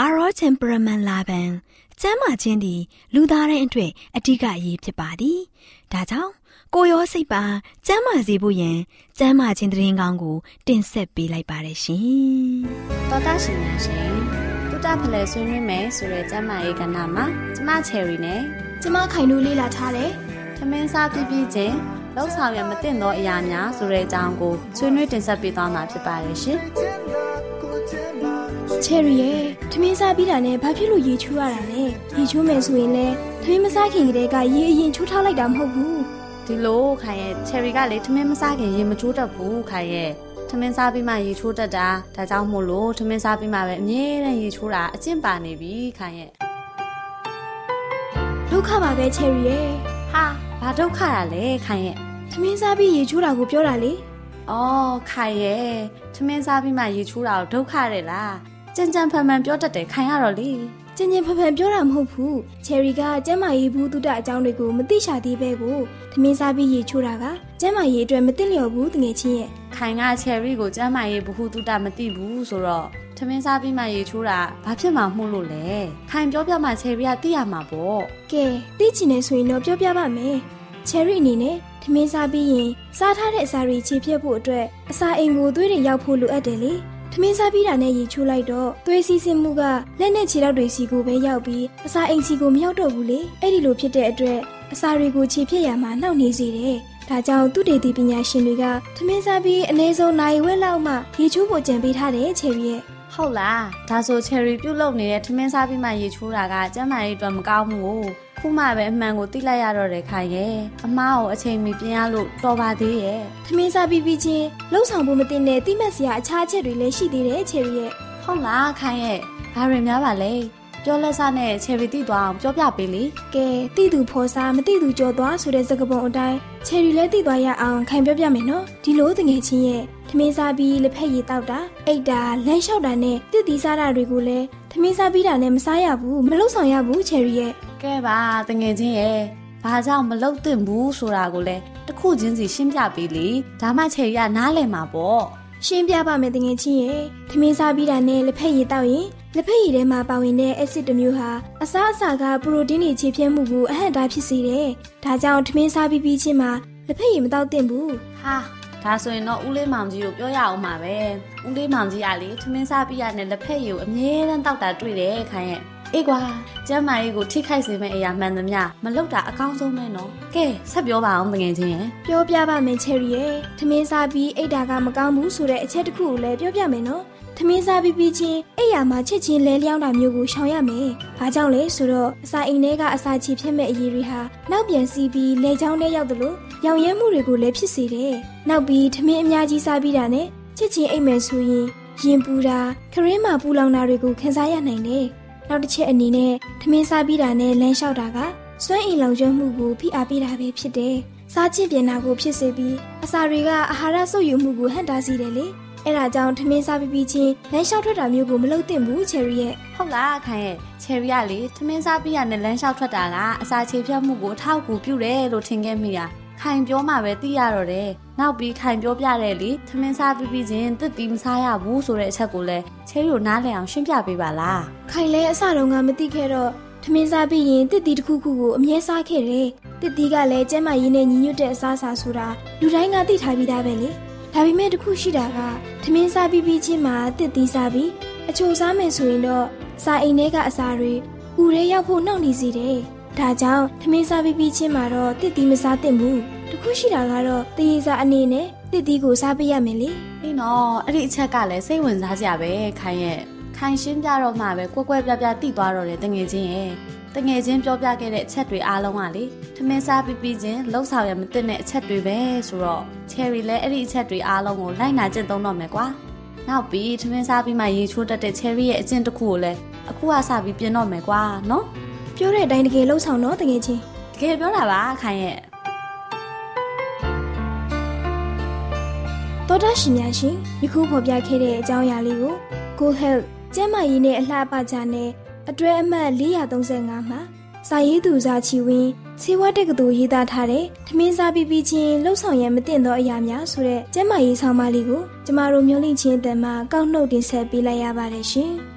အာရော temperament လာပန်ကျမ်းမာခြင်းသည် လူသားတိုင်းအတွက်အထူးအရေးဖြစ်ပါသည်။ဒါကြောင့်ကိုရောစိတ်ပါကျမ်းမာစေဖို့ယင်ကျမ်းမာခြင်းတရင်ကောင်းကို တင်ဆက်ပေးလိုက်ပါတယ်ရှင်။တော်တာရှင်များရှင်တုတဖလဲဆွေးနွေးမယ်ဆိုတဲ့ကျမ်းမာရေးကဏ္ဍမှာကျမချယ်ရီနဲ့ကျမခိုင်တို့လေ့လာထားတယ်။သမင်းစားပြပြချင်းလောက်ဆောင်ရမသိသောအရာများဆိုတဲ့အကြောင်းကိုဆွေးနွေးတင်ဆက်ပေးသွားမှာဖြစ်ပါတယ်ရှင်။ ချယ်ရီရဲ့ထမင်းစားပြီးတာနဲ့ဘာဖြစ်လို့ရေချိုးရတာလဲရေချိုးမယ်ဆိုရင်လည်းထမင်းမစားခင်ကတည်းကရေအရင်ချိုးထားလိုက်တာမဟုတ်ဘူးဒီလိုခိုင်ရဲ့ချယ်ရီကလေထမင်းမစားခင်ရေမချိုးတတ်ဘူးခိုင်ရဲ့ထမင်းစားပြီးမှရေချိုးတတ်တာဒါကြောင့်မို့လို့ထမင်းစားပြီးမှပဲအမြဲတမ်းရေချိုးတာအကျင့်ပါနေပြီခိုင်ရဲ့ဒုက္ခပါပဲချယ်ရီရဲ့ဟာဘာဒုက္ခရလဲခိုင်ရဲ့ထမင်းစားပြီးရေချိုးတာကိုပြောတာလေအော်ခိုင်ရဲ့ထမင်းစားပြီးမှရေချိုးတာကိုဒုက္ခတယ်လား ကြံကြံဖန်ဖန်ပြောတတ်တယ်ခိုင်ရတော့လေကြင်ကြင်ဖန်ဖန်ပြောတာမဟုတ်ဘူးချယ်ရီကကျမ်းမာရေးဘူးတုဒအကြောင်းတွေကိုမသိရှာသေးပဲကိုသမင်းစားပြီးရေချိုးတာကကျမ်းမာရေးအတွက်မသိလျော်ဘူးတငယ်ချင်းရဲ့ခိုင်ကချယ်ရီကိုကျမ်းမာရေးဘူးတုဒမသိဘူးဆိုတော့သမင်းစားပြီးမှရေချိုးတာဘာဖြစ်မှမှုလို့လဲခိုင်ပြောပြမှချယ်ရီကသိရမှာပေါ့ကဲသိချင်နေဆိုရင်တော့ပြောပြပါမယ်ချယ်ရီအနေနဲ့သမင်းစားပြီးရင်စားထားတဲ့အစာတွေခြေဖြတ်ဖို့အတွက်အစာအိမ်ကိုသွေးတွေရောက်ဖို့လိုအပ်တယ်လေ ထမင်းစားပြီးတာနဲ့ရေချိုးလိုက်တော့သွေးစီးဆင်းမှုကလက်နဲ့ခြေထောက်တွေစီကိုပဲရောက်ပြီးအစာအိမ်စီကိုမရောက်တော့ဘူးလေအဲ့ဒီလိုဖြစ်တဲ့အတွက်အစာတွေကိုခြေဖြတ်ရမှာနှောက်နေစေတယ်ဒါကြောင့်သူတေသီပညာရှင်တွေကထမင်းစားပြီးအနည်းဆုံးနိုင်ဝက်လောက်မှရေချိုးဖို့ကြံပေးထားတယ်ချယ်ရီရဲ့ဟုတ်လားဒါဆိုချယ်ရီပြုတ်လုပ်နေတဲ့ထမင်းစားပြီးမှရေချိုးတာကကျန်းမာရေးအတွက်မကောင်းဘူး ခုမှပဲအမှန်ကိုသိလိုက်ရတော့တယ်ခိုင်ရဲ့အမားကိုအချိန်မီပြင်ရလို့တော်ပါသေးရဲ့ထမင်းစားပြီးပြီးချင်းလှုပ်ဆောင်ဖို့မတင်တဲ့တိမက်စရာအခြားချက်တွေလည်းရှိသေးတယ်ချယ်ရီရဲ့ဟုတ်လားခိုင်ရဲ့ဘာတွေများပါလဲပြောလက်စားနဲ့ချယ်ရီတိသွားအောင်ပြောပြပေးလေကဲတိသူဖော်စားမတိသူကြော်သွားဆိုတဲ့စကားပုံအတိုင်းချယ်ရီလည်းတိသွားရအောင်ခိုင်ပြောပြမယ်နော်ဒီလိုတငယ်ချင်းရဲ့ထမင်းစားပြီးလက်ဖက်ရည်တောက်တာအိတ်တာလမ်းလျှောက်တာနဲ့တစ်တီစားတာတွေကိုလည်း ထမင်းစားပြီးတာနဲ့မစားရဘူးမလုပ်ဆောင်ရဘူးချယ်ရီရဲ့ကဲပါတငယ်ချင်းရဲ့ဘာကြောင့်မလုပ်သင့်ဘူးဆိုတာကိုလည်းတခုချင်းစီရှင်းပြပေးလေဒါမှချေရနားလည်မှာပေါ့ရှင်းပြပါမယ်တငယ်ချင်းရဲ့ထမင်းစားပြီးတာနဲ့လက်ဖက်ရည်တောက်ရင်လက်ဖက်ရည်ထဲမှာပါဝင်တဲ့အက်ဆစ်တစ်မျိုးဟာအစားအစာကပရိုတင်းတွေခြေဖြတ်မှုကိုအဟန့်တားဖြစ်စေတယ်ဒါကြောင့်ထမင်းစားပြီးပြီးချင်းမှာလက်ဖက်ရည်မတောက်သင့်ဘူးဟာ ဒါဆိုရင်တော့ဦးလေးမောင်ကြီးကိုပြောရအောင်ပါပဲဦးလေးမောင်ကြီးကလေထမင်းစားပြီးရတဲ့လက်ဖက်ရည်ကိုအမြဲတမ်းတောက်တာတွေ့တယ်ခိုင်းရဲ့အေးကွာကျမ်းမာရေးကိုထိခိုက်စေမယ့်အရာမှန်သမျှမလုပ်တာအကောင်းဆုံးပဲနော်ကဲဆက်ပြောပါအောင်တကယ်ချင်းရယ်ပြောပြပါမယ်ချယ်ရီရယ်ထမင်းစားပြီးအိတ်တာကမကောင်းဘူးဆိုတဲ့အချက်တစ်ခုကိုလည်းပြောပြမယ်နော် ထမင်းစားပြီးပြီးချင်းအိယာမှာချစ်ချင်းလဲလျောင်းတာမျိုးကိုရှောင်ရမယ်။ဘာကြောင့်လဲဆိုတော့အစာအိမ်ထဲကအစာချေဖြစ်မဲ့အရေးတွေဟာနောက်ပြန်စီးပြီးလေချောင်းထဲရောက်တယ်လို့ရောင်ရဲမှုတွေကိုလည်းဖြစ်စေတယ်။နောက်ပြီးထမင်းအများကြီးစားပြီးတာနဲ့ချစ်ချင်းအိမ်မယ်ဆိုရင်ရင်ပူတာခရင်းမာပူလောင်တာတွေကိုခံစားရနိုင်တယ်။နောက်တစ်ချက်အနေနဲ့ထမင်းစားပြီးတာနဲ့လမ်းလျှောက်တာကစွမ်းအင်လောင်ကျွမ်းမှုကိုဖိအားပေးတာပဲဖြစ်တယ်။စားချင်ပြန်တာကိုဖြစ်စေပြီးအစာတွေကအာဟာရဆုပ်ယူမှုကိုဟန့်တားစေတယ်လေ။ အဲ့ဒါကြောင့်ထမင်းစားပြီးပြီးချင်းလမ်းလျှောက်ထွက်တာမျိုးကိုမလုပ်သင့်ဘူးချယ်ရီရဲ့ဟုတ်လားခိုင်ရဲ့ချယ်ရီကလေထမင်းစားပြီးရနဲ့လမ်းလျှောက်ထွက်တာကအစာချေဖြတ်မှုကိုအထောက်အကူပြုတယ်လို့ထင်ခဲ့မိတာခိုင်ပြောမှပဲသိရတော့တယ်နောက်ပြီးခိုင်ပြောပြတဲ့လေထမင်းစားပြီးပြီးချင်းတစ်တီမစားရဘူးဆိုတဲ့အချက်ကိုလည်းချယ်ရီကိုနားလည်အောင်ရှင်းပြပေးပါလားခိုင်လဲအစတုန်းကမသိခဲ့တော့ထမင်းစားပြီးရင်တစ်တီတစ်ခုခုကိုအမြဲစားခဲ့တယ်။တစ်တီကလည်းကျဲမရင်းနဲ့ညီညွတ်တဲ့အစားအစာဆိုတာလူတိုင်းကသိထားပြီးသားပဲလေ။ ဒါပေမဲ့တစ်ခုရှိတာကထမင်းစားပြီးပြီးချင်းမှာတစ်တီစားပြီးအချိုစားမယ်ဆိုရင်တော့စာအိမ်ထဲကအစာတွေပူရဲရောက်ဖို့နှောင့်နှေးစေတယ်။ဒါကြောင့်ထမင်းစားပြီးပြီးချင်းမှာတော့တစ်တီမစားသင့်ဘူး။တစ်ခုရှိတာကတော့တရေစာအနေနဲ့တစ်တီကိုစားပေးရမယ်လေ။အေးနော်အဲ့ဒီအချက်ကလည်းစိတ်ဝင်စားစရာပဲခိုင်ရဲ့ခိုင်ရှင်းပြတော့မှပဲကွက်ကွက်ပြပြတိသွားတော့တယ်တငယ်ချင်းရဲ့ တငယ်ချင်းပြောပြခဲ့တဲ့အချက်တွေအားလုံးကလေထမင်းစားပြီးပြီးချင်းလှုပ်ဆောင်ရမသိတဲ့အချက်တွေပဲဆိုတော့ချယ်ရီလည်းအဲ့ဒီအချက်တွေအားလုံးကိုလိုက်နာကျင့်သုံးတော့မယ်ကွာနောက်ပြီးထမင်းစားပြီးမှရေချိုးတတ်တဲ့ချယ်ရီရဲ့အကျင့်တစ်ခုကိုလည်းအခုကစပြီးပြင်တော့မယ်ကွာနော်ပြောတဲ့အတိုင်းတကယ်လှုပ်ဆောင်တော့တကယ်ချင်းတကယ်ပြောတာပါခိုင်ရဲ့သောတာရှင်များရှင်ယခုဖော်ပြခဲ့တဲ့အကြောင်းအရာလေးကို Go Health ကျန်းမာရေးနဲ့အလှပကြနဲ့ အတွဲအမှတ်435မှာစာရေးသူဇာချီဝင်းဆေးဝါးတက္ကသိုလ်ရေးသားထားတဲ့ထမင်းစားပြီးပြီးချင်းလှုပ်ဆောင်ရန်မသင့်သောအရာများဆိုတဲ့ကျန်းမာရေးဆောင်မလေးကိုကျမတို့မျိုးလင့်ချင်းအတန်မှာကောက်နှုတ်တင်ဆက်ပေးလိုက်ရပါတယ်ရှင်။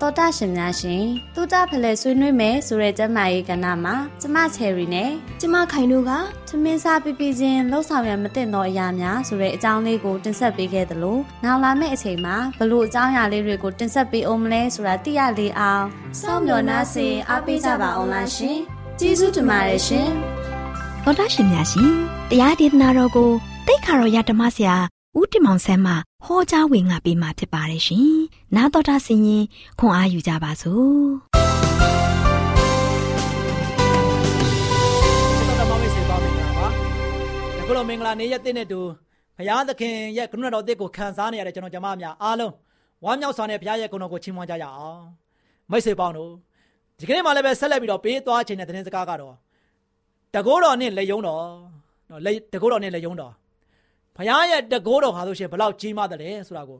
တော်တာရှင်များရှင်တူတာဖလဲဆွေးနွေးမယ်ဆိုတဲ့ကျမရေးကဏ္ဍမှာကျမချယ်ရီနဲ့ကျမခိုင်တို့ကသမင်းစားပြပြချင်းလှုပ်ဆောင်ရမသင့်သောအရာများဆိုတဲ့အကြောင်းလေးကိုတင်ဆက်ပေးခဲ့သလိုနောက်လာမယ့်အချိန်မှာဘလို့အကြောင်းအရာလေးတွေကိုတင်ဆက်ပေးအောင်မလဲဆိုတာသိရလေအောင်စောင့်မျှော်နှားစေအားပေးကြပါအောင်လားရှင်ကျေးဇူးတင်ပါတယ်ရှင်သောတာရှင်များရှင်တရားဒေသနာတော်ကိုတိတ်ခါတော်ရဓမ္မဆရာ ဦးတင်မောင်ဆန်းမှဟောကြားဝင်ငါပေးมาဖြစ်ပါတယ်ရှင်။နာတော်တာဆင်ရင်ခွန်အားယူကြပါစို့။တော်တော်မောင်မိတ်ဆွေပေါင်းမင်္ဂလာပါ။အခုလိုမင်္ဂလာနေ့ရက်တဲ့နဲ့တူဘုရားသခင်ရဲ့ကရုဏာတော်တစ်ကိုခံစားနေရတဲ့ကျွန်တော်ကြမများအားလုံးဝမ်းမြောက်စွာနဲ့ဘုရားရဲ့ကုဏကိုချီးမွမ်းကြရအောင်။မိတ်ဆွေပေါင်းတို့ဒီကနေ့မှလည်းပဲဆက်လက်ပြီးတော့ပေးသွားခြင်းတဲ့သတင်းစကားကတော့တကိုးတော်နဲ့လက်ယုံတော်နော်လက်တကိုးတော်နဲ့လက်ယုံတော် ဘုရားရဲ့တကိုးတော်ဟာဆိုရှင်ဘလောက်ကြီးမားတယ်လဲဆိုတာကို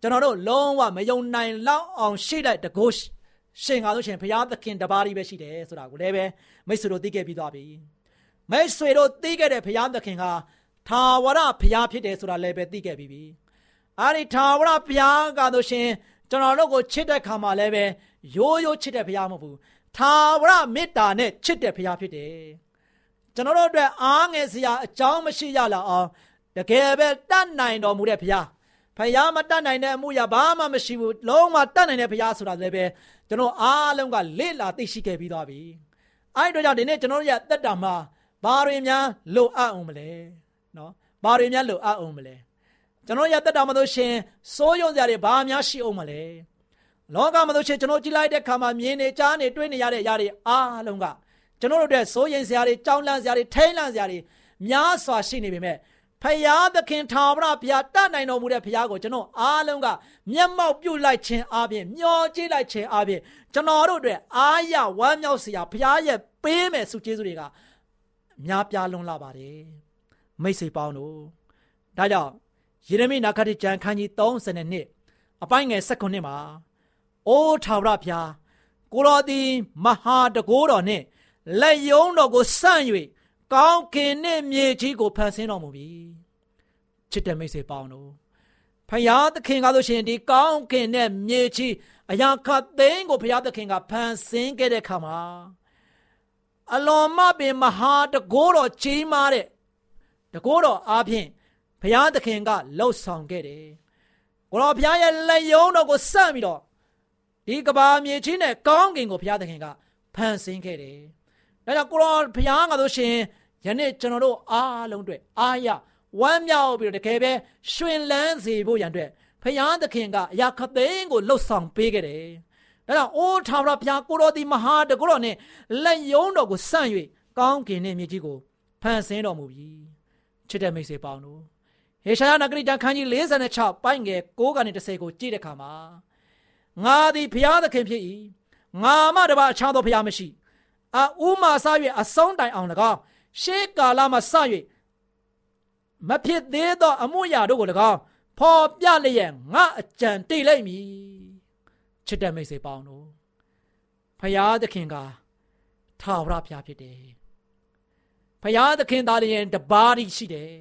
ကျွန်တော်တို့လုံးဝမယုံနိုင်လောက်အောင်ရှိတဲ့တကိုးရှင်ကားဆိုရှင်ဘုရားသခင်တပါးကြီးပဲရှိတယ်ဆိုတာကိုလည်းပဲမိတ်ဆွေတို့သိခဲ့ပြီးသွားပြီ။မိတ်ဆွေတို့သိခဲ့တဲ့ဘုရားသခင်ဟာထာဝရဘုရားဖြစ်တယ်ဆိုတာလည်းပဲသိခဲ့ပြီးပြီ။အဲဒီထာဝရဘုရားကဆိုရှင်ကျွန်တော်တို့ကိုချစ်တဲ့ခါမှာလည်းပဲရိုးရိုးချစ်တဲ့ဘုရားမဟုတ်ဘူး။ထာဝရမေတ္တာနဲ့ချစ်တဲ့ဘုရားဖြစ်တယ်။ကျွန်တော်တို့အတွက်အားငယ်စရာအကြောင်းမရှိရလာအောင် တကယ်ပဲတတ်နိုင်တော်မူတဲ့ဘုရားဖယားမတတ်နိုင်တဲ့အမှုရာဘာမှမရှိဘူးလုံးဝတတ်နိုင်တဲ့ဘုရားဆိုတာလည်းပဲကျွန်တော်အားလုံးကလေ့လာသိရှိခဲ့ပြီးသွားပြီအဲ့ဒီတော့ကြောင့်ဒီနေ့ကျွန်တော်တို့ရတက်တာမှာဘာတွေများလိုအပ်အောင်မလဲနော်ဘာတွေများလိုအပ်အောင်မလဲကျွန်တော်ရတက်တာမှာလို့ရှင်စိုးရုံစရာတွေဘာများရှိအောင်မလဲလောကမှာလို့ရှင်ကျွန်တော်ကြည့်လိုက်တဲ့ခါမှာမြင်နေကြားနေတွေ့နေရတဲ့အရာတွေအားလုံးကကျွန်တော်တို့အတွက်စိုးရင်စရာတွေကြောင်းလန့်စရာတွေထိန်းလန့်စရာတွေများစွာရှိနေပေမဲ့ ဖယားသခင်ထာဝရဘုရားတတ်နိုင်တော်မူတဲ့ဘုရားကိုကျွန်တော်အားလုံးကမျက်မှောက်ပြုလိုက်ခြင်းအပြင်မျောကြည့်လိုက်ခြင်းအပြင်ကျွန်တော်တို့အတွက်အားရဝမ်းမြောက်စရာဘုရားရဲ့ပေးမဲ့ဆုကျေးဇူးတွေကအများပြားလွန်းလာပါတယ်မိတ်ဆွေပေါင်းတို့ဒါကြောင့်ယေရမိနာခတိကျမ်းခန်းကြီး32အပိုင်းငယ်16မှာအိုးထာဝရဘုရားကိုတော်သည်မဟာတကိုးတော်နှင့်လက်ယုံတော်ကိုစန့်၍ ကောင်းကင်နှင့်မြေကြီးကိုဖန်ဆင်းတော်မူပြီချစ်တဲ့မိတ်ဆွေပေါင်းတို့ဖယားသခင်ကားလို့ရှိရင်ဒီကောင်းကင်နဲ့မြေကြီးအရာခတ်သိန်းကိုဖယားသခင်ကဖန်ဆင်းခဲ့တဲ့ခါမှာအလွန်မပင်မဟာတကိုးတော်ကြီးမားတဲ့တကိုးတော်အားဖြင့်ဖယားသခင်ကလှုပ်ဆောင်ခဲ့တယ်ကိုတော်ဖယားရဲ့လက်ယုံတော်ကိုစမ်းပြီးတော့ဒီကဘာမြေကြီးနဲ့ကောင်းကင်ကိုဖယားသခင်ကဖန်ဆင်းခဲ့တယ်ဒါကြောင့်ကိုတော်ဖယားကဆိုရှင် ယနေ့ကျွန်တော်တို့အားလုံးအတွက်အားရဝမ်းမြောက်ပြီးတော့တကယ်ပဲရွှင်လန်းစေဖို့ရန်အတွက်ဖယားသခင်ကအရာခသိန်းကိုလှုပ်ဆောင်ပေးခဲ့တယ်။ဒါကြောင့်အိုးထာဝရဘုရားကိုတော်ဒီမဟာတကုတော်နဲ့လက်ယုံတော်ကိုစန့်၍ကောင်းကင်နဲ့မြေကြီးကိုဖန်ဆင်းတော်မူပြီ။ချစ်တဲ့မိတ်ဆွေပေါင်းတို့ဟေရှာယနဂရိကျမ်းခန်းကြီး46ပိုင်းငယ်6ကနေ10ကိုကြည့်တဲ့အခါမှာငါသည်ဘုရားသခင်ဖြစ်၏ငါမှတပါအခြားသောဘုရားမရှိအဥမာဆ၍အဆုံးတိုင်အောင်၎င်း ရှေးကာလမှဆ၍မဖြစ်သေးသော အမှုရာတို့ကို၎င်းဖော်ပြလျက်ငါအကြံတိတ်လိုက်မည်ချစ်တဲ့မိတ်ဆွေပေါင်းတို့ဖရာသခင်ကထာဝရဘုရားဖြစ်တယ်ဖရာသခင်သားလည်းတပါးရှိတယ်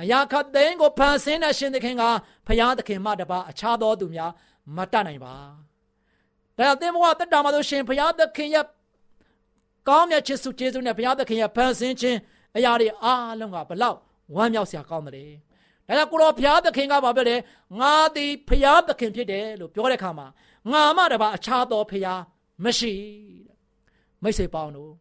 အရာခတ်သိန်းကိုဖန်ဆင်းတဲ့ရှင်သခင်ကဖရာသခင်မှတပါးအခြားသောသူများမတတ်နိုင်ပါဒါကြောင့်သင်ဘဝတက်တာမှာဆိုရှင်ဘုရားသခင်ရဲ့ ကောင်းမြတ်ချစ်စုကျေးဇူးနဲ့ဘုရားသခင်ရဲ့ဖန်ဆင်းခြင်းအရာတွေအားလုံးကဘလောက်ဝမ်းမြောက်စရာကောင်းတယ်။ဒါကြောင့်ကိုတော်ဘုရားသခင်ကဘာပြောလဲငါသည်ဘုရားသခင်ဖြစ်တယ်လို့ပြောတဲ့အခါမှာငါမှတပါအခြားသောဘုရားမရှိတဲ့မိတ်ဆွေပေါင်းတို့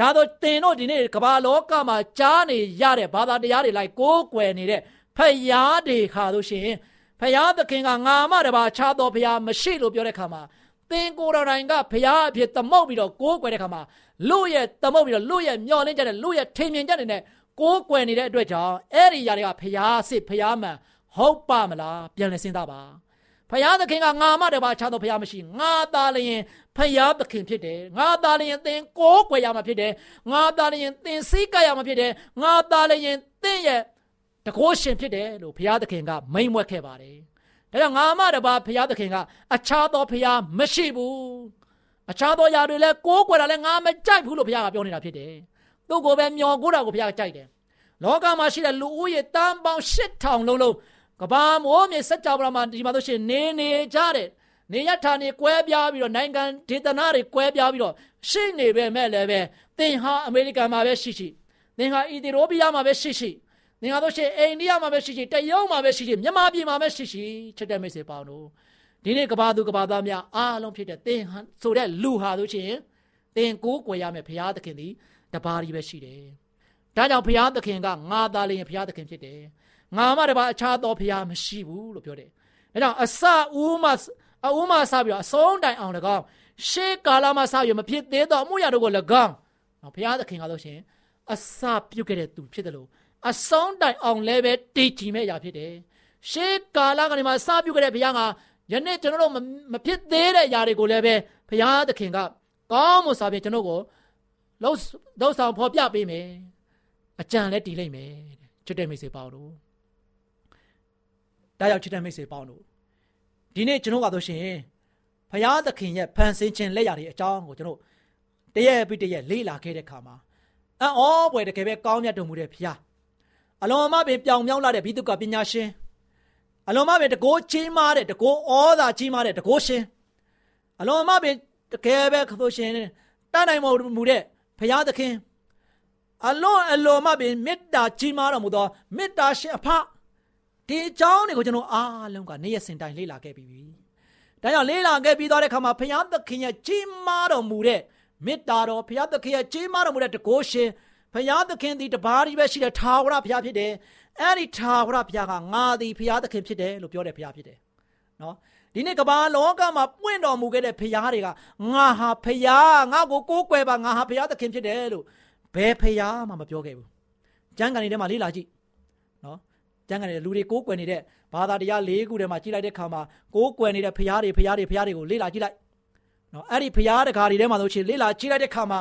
ဒါတော့တင်တို့ဒီနေ့ကမ္ဘာလောကမှာကြားနေရတဲ့ဘာသာတရားတွေလိုက်ကိုးကွယ်နေတဲ့ဖယားတွေခါလို့ရှိရင်ဖယားသခင်ကငါမှတပါအခြားသောဘုရားမရှိလို့ပြောတဲ့အခါမှာသ င်ကိုယ်တော်တိုင်ကဘုရားအဖြစ်သမုတ်ပြီးတော့ကိုးကွယ်တဲ့ခါမှာလူရဲ့သမုတ်ပြီးတော့လူရဲ့မျောလင်းကြတဲ့လူရဲ့ထိန်မြင်ကြတဲ့ကိုးကွယ်နေတဲ့အတွက်ကြောင့်အဲ့ဒီຢာတွေကဘုရားစစ်ဘုရားမှန်ဟုတ်ပါမလားပြန်လည်စဉ်းစားပါဘုရားသခင်ကငါမှတပါခြားသောဘုရားမရှိငါသားလျင်ဖယားသခင်ဖြစ်တယ်ငါသားလျင်သင်ကိုးကွယ်ရမှာဖြစ်တယ်ငါသားလျင်သင်စိတ်ကရမှာဖြစ်တယ်ငါသားလျင်သင်ရဲ့တကောရှင်ဖြစ်တယ်လို့ဘုရားသခင်ကမိန့်မွက်ခဲ့ပါတယ် ဒါကြောင့်ငါမှတပါဘုရားသခင်ကအခြားသောဘုရားမရှိဘူးအခြားသောຢာတွေလည်းကိုးကွယ်တာလည်းငါမကြိုက်ဘူးလို့ဘုရားကပြောနေတာဖြစ်တယ်သူ့ကိုပဲမျောကိုးတာကိုဘုရားကကြိုက်တယ်လောကမှာရှိတဲ့လူဦးရေတန်ပေါင်း8000လုံးလုံးကဘာမိုးမြေစัจ java မှာဒီမှာဆိုရှင်နေနေကြတဲ့နေရထာနေကွဲပြားပြီးတော့နိုင်ငံဒေသနာတွေကွဲပြားပြီးတော့ရှိနေပဲမဲ့လည်းပဲသင်ဟာအမေရိကန်မှာပဲရှိရှိသင်ဟာအီသီယိုးပီးယားမှာပဲရှိရှိ သင်ဟာတို့ရှိအိန္ဒိယမှာပဲရှိရှိတရုတ်မှာပဲရှိရှိမြန်မာပြည်မှာပဲရှိရှိချစ်တဲ့မိတ်ဆွေပေါင်းတို့ဒီနေ့ကဘာသူကဘာသားများအားလုံးဖြစ်တဲ့သင်ဟာဆိုတဲ့လူဟာတို့ချင်းသင်ကိုးကွယ်ရမယ်ဘုရားသခင်သည်တပါးကြီးပဲရှိတယ်။ဒါကြောင့်ဘုရားသခင်ကငါသားလျင်ဘုရားသခင်ဖြစ်တယ်။ငါမှတပါအခြားသောဘုရားမရှိဘူးလို့ပြောတယ်။ဒါကြောင့်အစဦးမှအဦးမှစပြီးတော့အဆုံးတိုင်အောင်၎င်းရှေးကာလမှစပြီးမဖြစ်သေးသောအမှုရာတို့ကို၎င်းဘုရားသခင်ကလို့ရှင်အစပြုတ်ခဲ့တဲ့သူဖြစ်တယ်လို့ အဆုံးတိုင်အောင်လည်းပဲတည်ကြည်မဲ့အရာဖြစ်တယ်။ရှေးကာလကနေမှစပြုတ်ခဲ့တဲ့ဘုရားကယနေ့ကျွန်တော်တို့မဖြစ်သေးတဲ့အရာတွေကိုလည်းပဲဘုရားသခင်ကကောင်းမှုစာဖြင့်ကျွန်တော်ကိုလှုပ်လှုပ်ဆောင်ဖော်ပြပေးမယ်အကြံလည်းတည်လိမ့်မယ်ချစ်တဲ့မိတ်ဆွေပေါင်းတို့ဒါကြောင့်ချစ်တဲ့မိတ်ဆွေပေါင်းတို့ဒီနေ့ကျွန်တော်ကတော့ရှင်ဘုရားသခင်ရဲ့ဖန်ဆင်းခြင်းလက်ရာတွေအကြောင်းကိုကျွန်တော်တရက်ပြီးတရက်လေ့လာခဲ့တဲ့ခါမှာအံ့ဩပွေတကယ်ပဲကောင်းမြတ်တော်မူတဲ့ဘုရား အလွန်အမပင်ပြောင်မြောက်လာတဲ့ဘိသုကပညာရှင်အလွန်အမပင်တကိုးကြီးမားတဲ့တကိုးဩသာကြီးမားတဲ့တကိုးရှင်အလွန်အမပင်တကယ်ပဲခသို့ရှင်တတ်နိုင်မူတဲ့ဘုရားသခင်အလွန်အလွန်မှပင်မေတ္တာကြီးမားတော်မူသောမေတ္တာရှင်အဖဒီအကြောင်းတွေကိုကျွန်တော်အားလုံးကနေရစင်တိုင်းလေ့လာခဲ့ပြီးပြီ။ဒါကြောင့်လေ့လာခဲ့ပြီးတော့တဲ့အခါမှာဘုရားသခင်ရဲ့ကြီးမားတော်မူတဲ့မေတ္တာတော်ဘုရားသခင်ရဲ့ကြီးမားတော်မူတဲ့တကိုးရှင် ဘုရားသခင်ဒီတပါးဒီပဲရှိတဲ့ထာဝရဘုရားဖြစ်တယ်။အဲ့ဒီထာဝရဘုရားကငါသည်ဘုရားသခင်ဖြစ်တယ်လို့ပြောတဲ့ဘုရားဖြစ်တယ်။နော်ဒီနေ့ကမ္ဘာလောကမှာပွင့်တော်မူခဲ့တဲ့ဘုရားတွေကငါဟာဘုရားငါ့ကိုကိုးကွယ်ပါငါဟာဘုရားသခင်ဖြစ်တယ်လို့ဘယ်ဖရားမှမပြောခဲ့ဘူးကျမ်းဂန်တွေထဲမှာလေ့လာကြည့်နော်ကျမ်းဂန်တွေလူတွေကိုးကွယ်နေတဲ့ဘာသာတရား၄ခုထဲမှာကြည့်လိုက်တဲ့အခါမှာကိုးကွယ်နေတဲ့ဖရားတွေဖရားတွေဖရားတွေကိုလေ့လာကြည့်လိုက်နော်အဲ့ဒီဖရားတကာတွေထဲမှာဆိုရှင်လေ့လာကြည့်လိုက်တဲ့အခါမှာ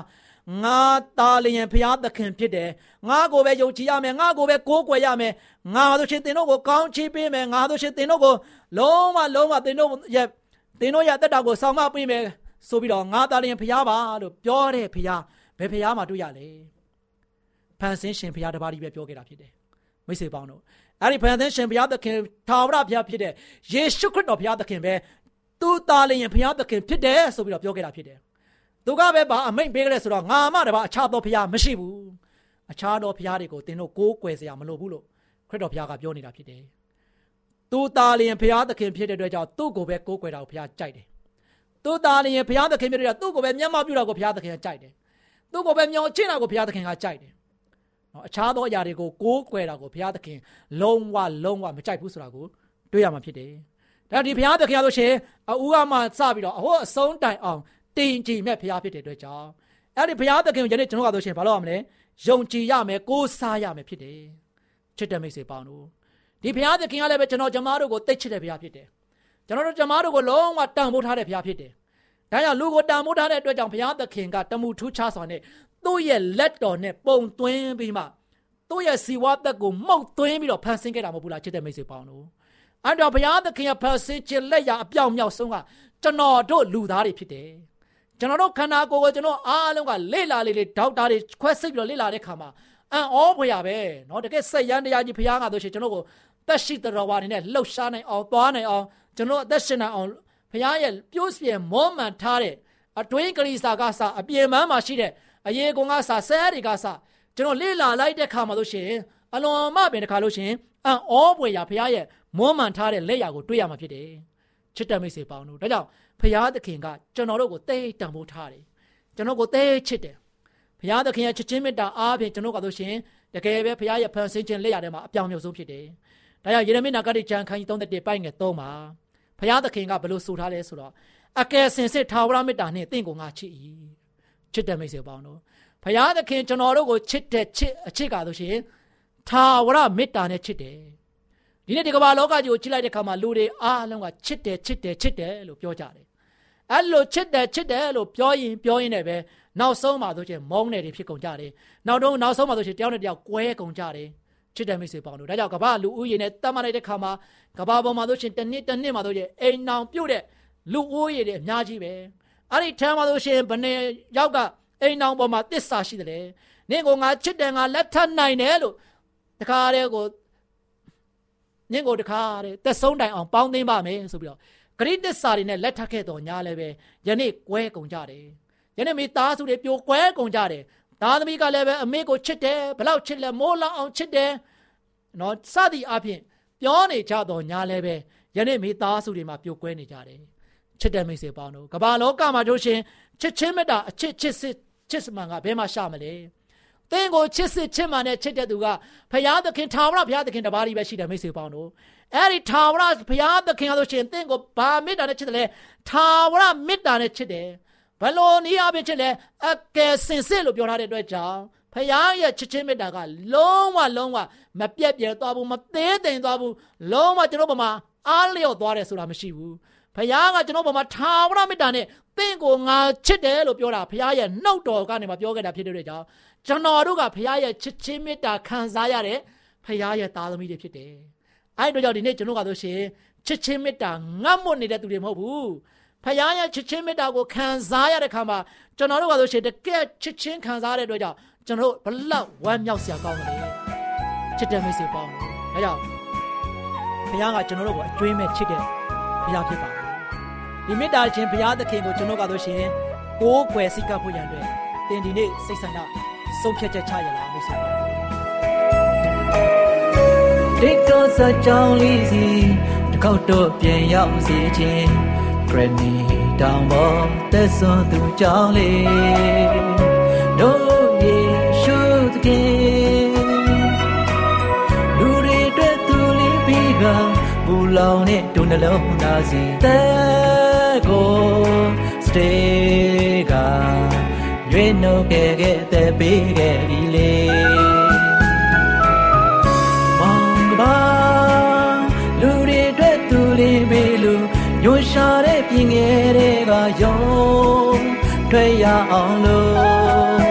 ငါသားလျင်ဖရားသခင်ဖြစ်တယ်ငါကိုပဲယုံကြည်ရမယ်ငါကိုပဲကိုးကွယ်ရမယ်ငါဆိုရှင်သင်တို့ကိုကောင်းချီးပေးမယ်ငါဆိုရှင်သင်တို့ကိုလုံးဝလုံးဝသင်တို့ရဲ့သင်တို့ရဲ့တက်တာကိုဆောင်မပေးမယ်ဆိုပြီးတော့ငါသားလျင်ဖရားပါလို့ပြောတဲ့ဖရားဘယ်ဖရားမှတွေ့ရလဲဖန်ဆင်းရှင်ဖရားတပါးကြီးပဲပြောခဲ့တာဖြစ်တယ်မိတ်ဆွေပေါင်းတို့အဲ့ဒီဖန်ဆင်းရှင်ဘုရားသခင်ထာဝရဘုရားဖြစ်တဲ့ယေရှုခရစ်တော်ဘုရားသခင်ပဲသူသားလျင်ဘုရားသခင်ဖြစ်တယ်ဆိုပြီးတော့ပြောခဲ့တာဖြစ်တယ် သူကပဲဗာအမိန့်ပေးကြတယ်ဆိုတော့ငါမှတပါအခြားသောဘုရားမရှိဘူးအခြားသောဘုရားတွေကိုသင်တို့ကိုးကွယ်စရာမလိုဘူးလို့ခရစ်တော်ဘုရားကပြောနေတာဖြစ်တယ်သူသားလျင်ဘုရားသခင်ဖြစ်တဲ့အတွက်ကြောင့်သူ့ကိုပဲကိုးကွယ်တာကိုဘုရားကြိုက်တယ်သူသားလျင်ဘုရားသခင်ဖြစ်တဲ့အတွက်သူ့ကိုပဲမျက်မှောက်ပြုတာကိုဘုရားသခင်ကကြိုက်တယ်သူ့ကိုပဲမျောချင်းတာကိုဘုရားသခင်ကကြိုက်တယ်နော်အခြားသောအရာတွေကိုကိုးကွယ်တာကိုဘုရားသခင်လုံးဝလုံးဝမကြိုက်ဘူးဆိုတာကိုတွေ့ရမှာဖြစ်တယ်ဒါဒီဘုရားသခင်ဆိုရှင်အူကမှစပြီးတော့အဟောအဆုံးတိုင်အောင် တင်ကြည်မဲ့ဘုရားဖြစ်တဲ့အတွက်ကြောင့်အဲ့ဒီဘုရားသခင်ကိုယနေ့ကျွန်တော်ကဆိုရှင်ဘာလို့ရမလဲယုံကြည်ရမယ်ကိုးစားရမယ်ဖြစ်တယ်ချစ်တဲ့မိတ်ဆွေပေါင်းတို့ဒီဘုရားသခင်ကလည်းပဲကျွန်တော်ကျမတို့ကိုသိချစ်တဲ့ဘုရားဖြစ်တယ်ကျွန်တော်တို့ကျမတို့ကိုလုံးဝတန်ဖိုးထားတဲ့ဘုရားဖြစ်တယ်ဒါကြောင့်လူကိုတန်ဖိုးထားတဲ့အတွက်ကြောင့်ဘုရားသခင်ကတမှုထူးခြားစွာနဲ့သူ့ရဲ့လက်တော်နဲ့ပုံသွင်းပြီးမှသူ့ရဲ့စီဝါသက်ကိုမှုတ်သွင်းပြီးတော့ဖန်ဆင်းခဲ့တာမဟုတ်ဘူးလားချစ်တဲ့မိတ်ဆွေပေါင်းတို့အဲ့တော့ဘုရားသခင်ရဲ့ဖန်ဆင်းခြင်းလက်ရအပြောင်မြောက်ဆုံးကကျွန်တော်တို့လူသားတွေဖြစ်တယ် ကျွန်တော်တို့ခန္ဓာကိုယ်ကိုကျွန်တော်အားလုံးကလေ့လာလေလေဒေါက်တာတွေခွဲစိတ်ပြီးတော့လေ့လာတဲ့ခါမှာအံ့ဩဖွယ်ရပဲเนาะတကယ်စိတ်ရန်တရားကြီးဘုရားကဆိုရှင်ကျွန်တော်ကိုတက်ရှိတော်ဝါနေနဲ့လှုပ်ရှားနိုင်အောင်သွားနိုင်အောင်ကျွန်တော်အသက်ရှင်နိုင်အောင်ဘုရားရဲ့ပြိုးပြဲမောမှန်ထားတဲ့အတွင်းကလေးစာကစအပြေမန်းမှာရှိတဲ့အရေးကုံကစဆဲတွေကစကျွန်တော်လေ့လာလိုက်တဲ့ခါမှာလို့ရှင်အလွန်မှပင်တခါလို့ရှင်အံ့ဩဖွယ်ရဘုရားရဲ့မောမှန်ထားတဲ့လက်ရာကိုတွေ့ရမှာဖြစ်တယ်ချစ်တဲ့မိတ်ဆွေပေါင်းတို့ဒါကြောင့် ဘုရားသခင်ကကျွန်တော်တို့ကိုသိတံပိုးထားတယ်ကျွန်တော်ကိုသိချစ်တယ်ဘုရားသခင်ရဲ့ချစ်ချင်းမေတ္တာအားဖြင့်ကျွန်တော်ကဆိုရှင်တကယ်ပဲဘုရားရဲ့ဖန်ဆင်းခြင်းလက်ရထဲမှာအပြောင်မြုပ်ဆုံးဖြစ်တယ်ဒါကြောင့်ယေရမိနာဂတိကျမ်းခန်းကြီး31ပိုက်ငယ်3မှာဘုရားသခင်ကဘယ်လိုဆိုထားလဲဆိုတော့အကယ်စင်စစ်ထာဝရမေတ္တာနှင့်တင့်ကိုငါချစ်၏ချစ်တဲ့မိတ်ဆွေပေါင်းတို့ဘုရားသခင်ကျွန်တော်တို့ကိုချစ်တဲ့ချစ်အချစ်ကားဆိုရှင်ထာဝရမေတ္တာနဲ့ချစ်တယ်ဒီနေ့ဒီကမ္ဘာလောကကြီးကိုချစ်လိုက်တဲ့ခါမှာလူတွေအားလုံးကချစ်တယ်ချစ်တယ်ချစ်တယ်လို့ပြောကြတယ် အဲ့လိုချစ်တယ်ချစ်တယ်လို့ပြောရင်ပြောရင်လည်းပဲနောက်ဆုံးမှာဆိုချင်မုန်းတယ်တွေဖြစ်ကုန်ကြတယ်နောက်တော့နောက်ဆုံးမှာဆိုချင်တယောက်နဲ့တယောက်ကွဲကုန်ကြတယ်ချစ်တယ်မိတ်ဆွေပေါင်းတို့ဒါကြောင့်ကမ္ဘာလူဦးရေနဲ့တတ်မှတ်လိုက်တဲ့ခါမှာကမ္ဘာပေါ်မှာဆိုချင်တစ်နှစ်တစ်နှစ်မှာဆိုချင်အိမ်နောင်ပြုတ်တဲ့လူဦးရေတွေအများကြီးပဲအဲ့ဒီထဲမှာဆိုရှင်ဘယ်နှစ်ယောက်ကအိမ်နောင်ပေါ်မှာတစ္ဆာရှိတယ်နင့်ကိုငါချစ်တယ်ငါလက်ထပ်နိုင်တယ်လို့တခါတည်းကိုနင့်ကိုတခါတည်းသက်ဆုံးတိုင်အောင်ပေါင်းသိမ်းပါမယ်ဆိုပြီးတော့ ဂရိတစ္ဆာတွေနဲ့လက်ထပ်ခဲ့တော်ညာလည်းပဲယနေ့ကွဲကုန်ကြတယ်ယနေ့မိသားစုတွေပြိုကွဲကုန်ကြတယ်သားသမီးကလည်းပဲအမေကိုချစ်တယ်ဘလောက်ချစ်လဲမိုးလောင်အောင်ချစ်တယ်နော်စသည်အပြင်ပြောနေကြတော့ညာလည်းပဲယနေ့မိသားစုတွေမှာပြိုကွဲနေကြတယ်ချစ်တဲ့မိတ်ဆွေပေါင်းတို့ကမ္ဘာလောကမှာတို့ရှင်ချစ်ချင်းမေတ္တာအချစ်ချစ်စစ်ချစ်စမှန်ကဘယ်မှာရှာမလဲသင်ကိုချစ်စစ်ချစ်မှန်နဲ့ချစ်တဲ့သူကဖရာသခင်ထာဝရဘုရားသခင်တပါးကြီးပဲရှိတယ်မိတ်ဆွေပေါင်းတို့ အဲ့ဒီထာဝရဘုရားသခင်ကဆိုရှင်သင်ကိုဘာမေတ္တာနဲ့ချစ်တယ်လဲထာဝရမေတ္တာနဲ့ချစ်တယ်ဘလို့နည်းအားဖြင့်ချစ်လဲအကယ်စင်စစ်လို့ပြောထားတဲ့အတွက်ကြောင့်ဖခင်ရဲ့ချစ်ချင်းမေတ္တာကလုံးဝလုံးဝမပြတ်ပြဲသွားဘူးမသေးသိမ်သွားဘူးလုံးဝကျွန်တော်ဘမှာအားလျော့သွားတယ်ဆိုတာမရှိဘူးဖခင်ကကျွန်တော်ဘမှာထာဝရမေတ္တာနဲ့သင်ကိုငါချစ်တယ်လို့ပြောတာဖခင်ရဲ့နှုတ်တော်ကနေမှပြောခဲ့တာဖြစ်တဲ့အတွက်ကြောင့်ကျွန်တော်တို့ကဖခင်ရဲ့ချစ်ချင်းမေတ္တာခံစားရတဲ့ဖခင်ရဲ့သားသမီးတွေဖြစ်တယ် အဲ့ဒီတော့ကြောင့်ဒီနေ့ကျွန်တော်ကဆိုရှင်ချစ်ချင်းမေတ္တာငတ်မွတ်နေတဲ့သူတွေမဟုတ်ဘူးဖခင်ရဲ့ချစ်ချင်းမေတ္တာကိုခံစားရတဲ့ခါမှာကျွန်တော်တို့ကဆိုရှင်တကယ်ချစ်ချင်းခံစားရတဲ့အတွက်ကြောင့်ကျွန်တော်တို့ဘလောက်ဝမ်းမြောက်စရာကောင်းတယ်ချစ်တဲ့မိတ်ဆွေပေါင်းဒါကြောင့်ဘုရားကကျွန်တော်တို့ကိုအကျွေးမဲ့ချစ်တဲ့ဘုရားဖြစ်ပါတယ်ဒီမေတ္တာချင်းဘုရားသခင်ကိုကျွန်တော်ကဆိုရှင်ကိုးကွယ်စိတ်ကပ်ဖို့ရန်အတွက်တင်ဒီနေ့စိတ်ဆန္ဒဆုံးဖြတ်ချက်ချရလားမိတ်ဆွေပေါင်း တိတ်တော့စကြောင်းလေးစီတစ်ခေါက်တော့ပြန်ရောက်စီခြင်းဂရနီတောင်ပေါ်သက်စွန်သူကြောင်းလေးတို့ယေရှုသခင်လူတွေအတွက်သူလေးပြီးကဘူလောင်နဲ့ဒုနှလုံးသားစီတဲ့ကိုစတေးကရွေးနှုတ်ခဲ့ခဲ့တဲ့ပေးခဲ့ပြီလေ ရှာတဲ့ပြင်ငယ်တွေကယုံထွက်ရအောင်လို့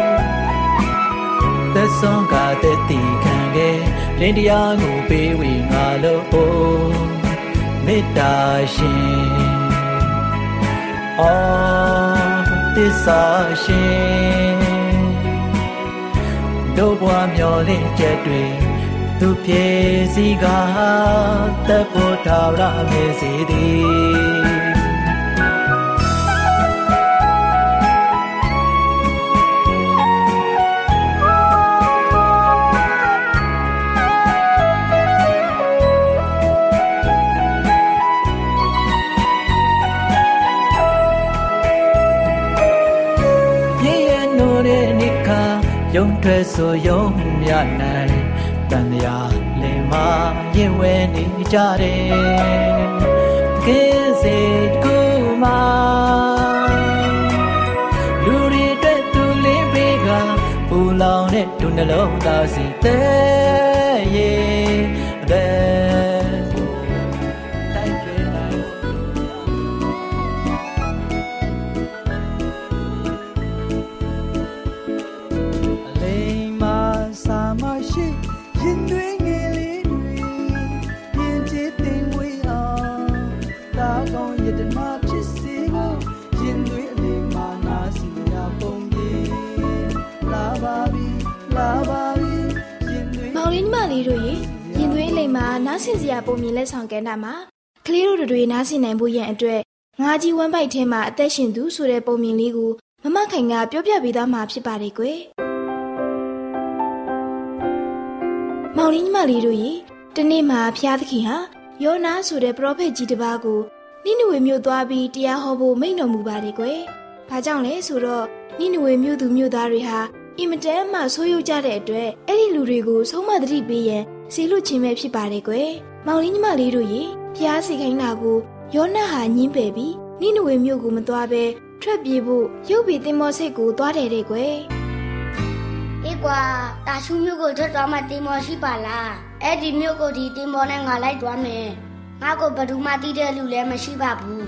သက်ဆုံးကတဲ့တီခံခဲ့လင်းတရားကိုပေးဝေငါလို့မေတ္တာရှင်အော်သစ္စာရှင်တို့ဘွားမျောလင့်ချက်တွေ သူပြေစီကတပ်ဖို့ထာဝရမေစီသည်ယုံထွက်ဆိုယုံမြနိုင်တန်ရာလင်မ ရင်ဝဲနေကြတယ်တကယ်စေကူမလူတွေအတွက်သူလေးပေးကပူလောင်တဲ့ဒုနှလုံးသားစီတဲ့ ဆောင်ကဏ္ဍမှာကလေးတို့တွေနားဆင်နိုင်ဖို့ရန်အတွက်ငါးကြီးဝမ်းပိုက်ထဲမှာအသက်ရှင်သူဆိုတဲ့ပုံမြင်လေးကိုမမခိုင်ကပြောပြပေးသားမှာဖြစ်ပါတယ်ကွယ်။မောင်လေးညီမလေးတို့ရေတနေ့မှာဖျားသခင်ဟာယောနာဆိုတဲ့ပရောဖက်ကြီးတစ်ပါးကိုနိနဝေမြို့သွားပြီးတရားဟောဖို့မိန့်တော်မူပါတယ်ကွယ်။ဘာကြောင့်လဲဆိုတော့နိနဝေမြို့သူမြို့သားတွေဟာအင်မတန်မှဆိုးရုပ်ကြတဲ့အတွက်အဲ့ဒီလူတွေကိုဆုံးမသတိပေးရန်စီလွတ်ခြင်းပဲဖြစ်ပါတယ်ကွယ်။ မောင်လေးညီမလေးတို့ရေဖျားစီခိုင်းတာကိုယောနာဟာညင်းပယ်ပြီးနိနဝေမြို့ကိုမသွားဘဲထွက်ပြေးဖို့ရုပ်ပြီးတင်မောစိတ်ကိုသွားတယ်တဲ့ကွယ်။အေးကွာတာရှူမျိုးကိုထွက်သွားမှတင်မော်ရှိပါလားအဲ့ဒီမျိုးကိုဒီတင်မော်နဲ့ငါလိုက်သွားမယ်ငါကိုဘယ်သူမှတီးတဲ့လူလည်းမရှိပါဘူး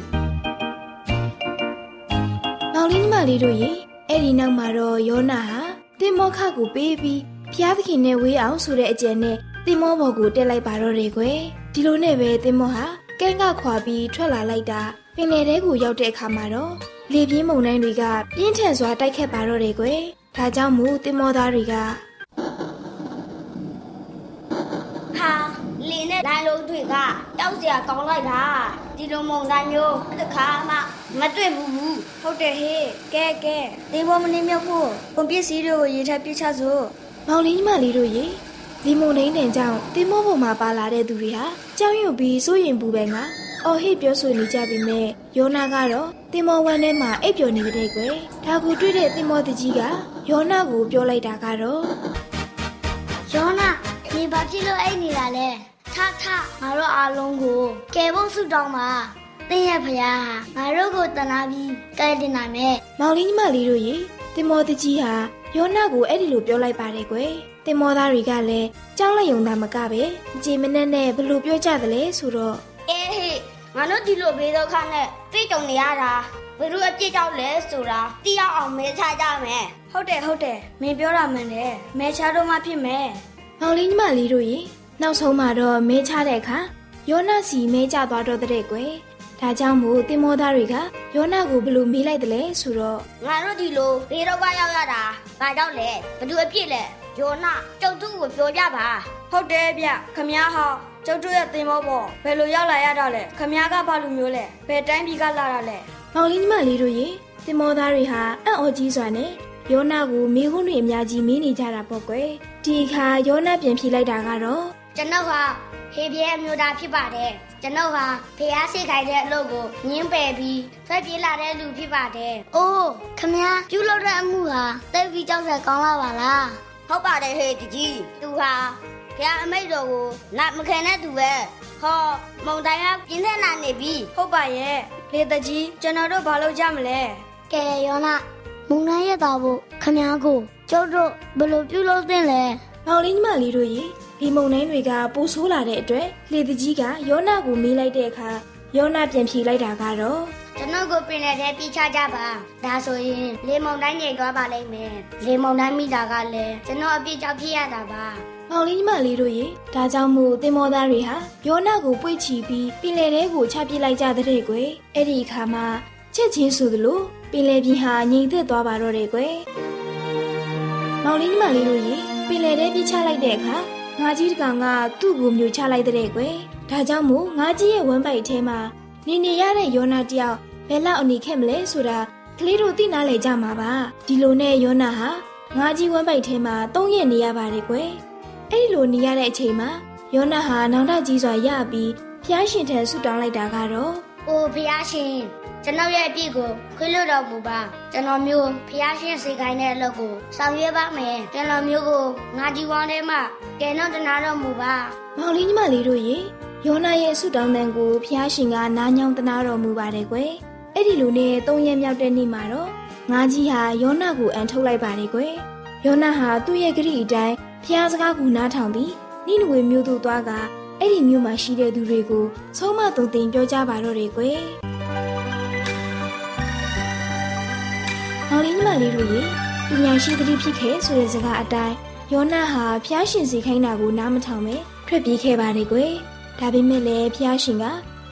မောင်လေးညီမလေးတို့ရေအဲ့ဒီနောက်မှာတော့ယောနာဟာတင်မောခကိုပေးပြီးဖျားသခင်နဲ့ဝေးအောင်ဆိုတဲ့အကြံနဲ့ တင်မောဘော်ကိုတက်လိုက်ပါတော့တယ်ကွယ်ဒီလိုနဲ့ပဲတင်မောဟာကဲကခွာပြီးထွက်လာလိုက်တာပင်လယ်ထဲကိုရောက်တဲ့အခါမှာတော့လေပြင်းမုန်တိုင်းတွေကပြင်းထန်စွာတိုက်ခတ်ပါတော့တယ်ကွယ်ဒါကြောင့်မို့တင်မောသားတွေကဟာလင်းနဲ့လိုင်းလုံးတွေကတောက်စရာကောင်းလိုက်တာဒီလိုမုံတိုင်းမျိုးတစ်ခါမှမတွေ့ဘူးဘူးဟုတ်တယ်ဟေးကဲကဲတင်မော်မနေမြောက်ဖို့ကုန်ပစ္စည်းတွေကိုရေထပ်ပြချစို့မောင်လေးညီမလေးတို့ရေ ဒီမုန်တိုင်းတန်ကြောင့်တင်မောပေါ်မှာပါလာတဲ့သူတွေဟာကြောက်ရွံ့ပြီးစိုးရင်ပူပန်ကအော်ဟစ်ပြောဆိုနေကြပြီမဲ့ယောနာကတော့တင်မောဝမ်းထဲမှာအိပ်ပျော်နေတဲ့ကွယ်ဒါကိုတွေ့တဲ့တင်မောတကြီးကယောနာကိုပြောလိုက်တာကတော့ယောနာနေပါဖြစ်လို့အဲ့နေတာလဲထထငါတို့အားလုံးကိုကယ်ဖို့ဆုတောင်းပါတင်းရဲ့ဖယားဟာငါတို့ကိုတနာပြီးကယ်တင်နိုင်မယ်မောင်လေးညီမလေးတို့ရေတင်မောတကြီးဟာယောနာကိုအဲ့ဒီလိုပြောလိုက်ပါတယ်ကွယ် တင်မောသားတွေကလည်းကြောက်လန့်ယုံတာမကပဲအကြည်မနဲ့နဲ့ဘယ်လိုပြောကြသလဲဆိုတော့အေးဟေးငါတို့ဒီလိုဘေးဒုက္ခနဲ့သိကြုံနေရတာဘယ်လိုအပြစ်ကြောင့်လဲဆိုတာသိရအောင်မဲချကြမယ်ဟုတ်တယ်ဟုတ်တယ်မင်းပြောတာမှန်တယ်မဲချတော့မှဖြစ်မယ်မောင်လေးညီမလေးတို့ရေနောက်ဆုံးမှာတော့မဲချတဲ့အခါယောနာစီမဲကြသွားတော့တဲ့ကွယ်ဒါကြောင့်မို့တင်မောသားတွေကယောနာကိုဘယ်လိုမေးလိုက်တယ်လဲဆိုတော့ငါတို့ဒီလိုဘေးဒုက္ခရောက်ရတာဘာကြောင့်လဲဘယ်သူအပြစ်လဲ ယောနကျုပ်တို့ကိုပြောပြပါဟုတ်တယ်ဗျခမည်းဟောင်းကျုပ်တို့ရဲ့သင်္ဘောပေါ်ဘယ်လိုရောက်လာရတော့လဲခမည်းကဘာလူမျိုးလဲဘယ်တိုင်းပြည်ကလာတာလဲမောင်လေးညီမလေးတို့ရေသင်္ဘောသားတွေဟာအံ့ဩကြီးစွာနဲ့ယောနကိုမိခွန်းတွေအများကြီးမင်းနေကြတာပေါ့ကွယ်ဒီအခါယောနပြန်ဖြေလိုက်တာကတော့ကျွန်တော်ဟာဟေပြဲအမျိုးသားဖြစ်ပါတယ်ကျွန်တော်ဟာဖះဆိတ်ခိုင်တဲ့အလုပ်ကိုငင်းပယ်ပြီးထွက်ပြေးလာတဲ့လူဖြစ်ပါတယ်အိုးခမည်းပြုလုပ်တဲ့အမှုဟာတိတ်ပြီးကြောက်စက်ကောင်းလာပါလား ဟုတ်ပါတယ်ဟေတကြီး။သူဟာဖျားအမိတ်တော်ကိုနာမခံတဲ့သူပဲ။ဟောမုံတိုင်းကပြင်းထန်လာနေပြီ။ဟုတ်ပါရဲ့။လေတကြီးကျွန်တော်တို့ဘာလုပ်ကြမလဲ။ကဲယောနာမုံတိုင်းရဲ့တော်ဖို့ခမ ्या ကိုကျုပ်တို့ဘယ်လိုပြုလုပ်သင့်လဲမောင်လေးညီမလေးတို့ရေဒီမုံနှင်းတွေကပိုဆိုးလာတဲ့အတွက်လေတကြီးကယောနာကိုမေးလိုက်တဲ့အခါယောနာပြန်ဖြေလိုက်တာကတော့ ကျွန်တော်ကိုပင်လည်းတဲ့ပြချကြပါဒါဆိုရင်လေမုန်တိုင်းညိတ်သွားပါလိမ့်မယ်လေမုန်တိုင်းမိတာကလည်းကျွန်တော်အပြစ်ကြောင့်ဖြစ်ရတာပါမောင်လေးညီမလေးတို့ရေဒါကြောင့်မို့တင်မောသားတွေဟာယောနာကိုပွေ့ချီပြီးပင်လယ်ထဲကိုချပစ်လိုက်ကြတဲ့ကွယ်အဲ့ဒီအခါမှာချက်ချင်းဆိုသလိုပင်လယ်ပြင်ဟာငြိမ်သက်သွားပါတော့တယ်ကွယ်မောင်လေးညီမလေးတို့ရေပင်လယ်ထဲပြစ်ချလိုက်တဲ့အခါငါကြီးတကောင်ကသူ့ကိုမျိုးချလိုက်တဲ့ကွယ်ဒါကြောင့်မို့ငါကြီးရဲ့ဝမ်းပိုက်ထဲမှာ နေနေရတဲ့ယောနာတယောက်ဘယ်လောက်အနေခဲ့မလဲဆိုတာကလေးတို့သိနာလေကြမှာပါဒီလိုနဲ့ယောနာဟာငါကြီးဝမ်းပိုက်ထဲမှာတုံးရက်နေရပါတယ်ကွယ်အဲ့ဒီလိုနေရတဲ့အချိန်မှာယောနာဟာနောင်တကြီးစွာရပြီးဖျားရှင်ထံဆုတောင်းလိုက်တာကတော့။အိုဖျားရှင်ကျွန်တော်ရဲ့အပြစ်ကိုခွင့်လွှတ်တော်မူပါကျွန်တော်မျိုးဖျားရှင်စေခိုင်းတဲ့အလုပ်ကိုဆောင်ရွက်ပါမယ်ကျွန်တော်မျိုးကိုငါဒီဝမ်းထဲမှာကဲတော့တနာတော်မူပါမောင်လေးညီမလေးတို့ရေ ယောနာရဲ့ဆုတောင်းတန်ကိုဖျားရှင်ကနားညောင်းတနာတော်မူပါတယ်ကွယ်အဲ့ဒီလိုနဲ့သုံးရက်မြောက်တဲ့နေ့မှာတော့ငါကြီးဟာယောနာကိုအန်ထုတ်လိုက်ပါတယ်ကွယ်ယောနာဟာသူ့ရဲ့ဂရိအတိုင်းဖျားစကားကိုနားထောင်ပြီးနိနဝေမြို့သို့သွားကအဲ့ဒီမြို့မှာရှိတဲ့သူတွေကိုဆုံးမသွန်သင်ပြောကြပါတော့တယ်ကွယ်မောင်လေးညီမလေးတို့ရေပညာရှိသတိဖြစ်ခဲ့ဆိုတဲ့စကားအတိုင်းယောနာဟာဖျားရှင်စီခိုင်းတာကိုနားမထောင်ပဲထွက်ပြေးခဲ့ပါတယ်ကွယ် ဒါပေမဲ့လည်းဖျားရှင်က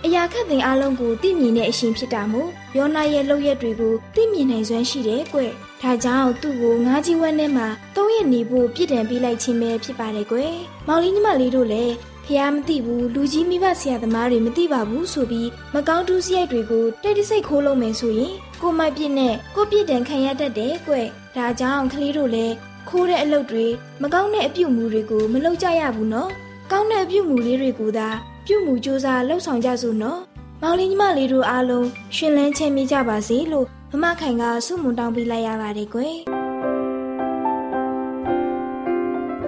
အရာခတ်သိမ်းအလုံးကိုသိမြင်တဲ့အရှင်ဖြစ်တာမို့ယောနာရဲ့လုပ်ရက်တွေကိုသိမြင်နိုင်စွမ်းရှိတယ်ကွ။ဒါကြောင့်သူ့ကိုငါးကြီးဝက်နဲ့မှသုံးရက်နေဖို့ပြစ်ဒဏ်ပေးလိုက်ခြင်းပဲဖြစ်ပါတယ်ကွယ်။မောင်လေးညီမလေးတို့လည်းဖះမသိဘူးလူကြီးမိဘဆရာသမားတွေမသိပါဘူးဆိုပြီးမကောင်းတူးစရိုက်တွေကိုတိတ်တဆိတ်ခိုးလုံးမယ်ဆိုရင်ကိုမိုက်ပြစ်နဲ့ကိုပြစ်တန်ခံရတတ်တယ်ကွ။ဒါကြောင့်ကလေးတို့လည်းခိုးတဲ့အလုပ်တွေမကောင်းတဲ့အပြုအမူတွေကိုမလုပ်ကြရဘူးနော်။ ကောင်းတဲ့အပြုအမူလေးတွေကိုသာပြုမှုစ조사လှုပ်ဆောင်ကြစို့နော်။မောင်လေးညီမလေးတို့အားလုံးရှင်လန်းချမ်းမြေ့ကြပါစေလို့မမခိုင်ကဆုမွန်တောင်းပေးလိုက်ရပါတယ်ကွယ်။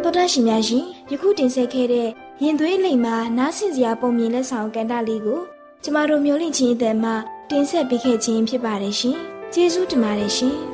တော်တာရှင်များရှင်ယခုတင်ဆက်ခဲ့တဲ့ရင်သွေးလိမ်မှာနားဆင်စရာပုံမြင်လက်ဆောင်ကန်တာလေးကိုကျမတို့မျိုးလင့်ချင်းအသက်မှာတင်ဆက်ပေးခဲ့ခြင်းဖြစ်ပါတယ်ရှင်။ကျေးဇူးတင်ပါတယ်ရှင်။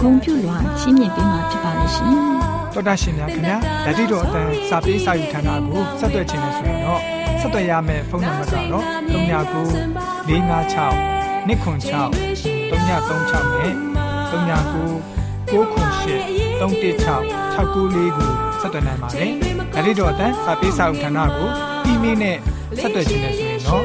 ဂုဏ်ပြုလွှာချီးမြှင့်ပေးမှာဖြစ်ပါလိမ့်ရှင်။တော်တာရှင်များခင်ဗျာဓာတိတော်အတန်းစာပေးစာယူဌာနကိုဆက်သွယ်ခြင်းနဲ့ဆိုရင်တော့ဆက်သွယ်ရမယ့်ဖုန်းနံပါတ်ကတော့39 656 296 336နဲ့39 698 316 694ကိုဆက်သွယ်နိုင်ပါတယ်ဓာတိတော်အတန်းစာပေးစာယူဌာနကိုအီးမေးလ်နဲ့ဆက်သွယ်ခြင်းနဲ့ဆိုရင်တော့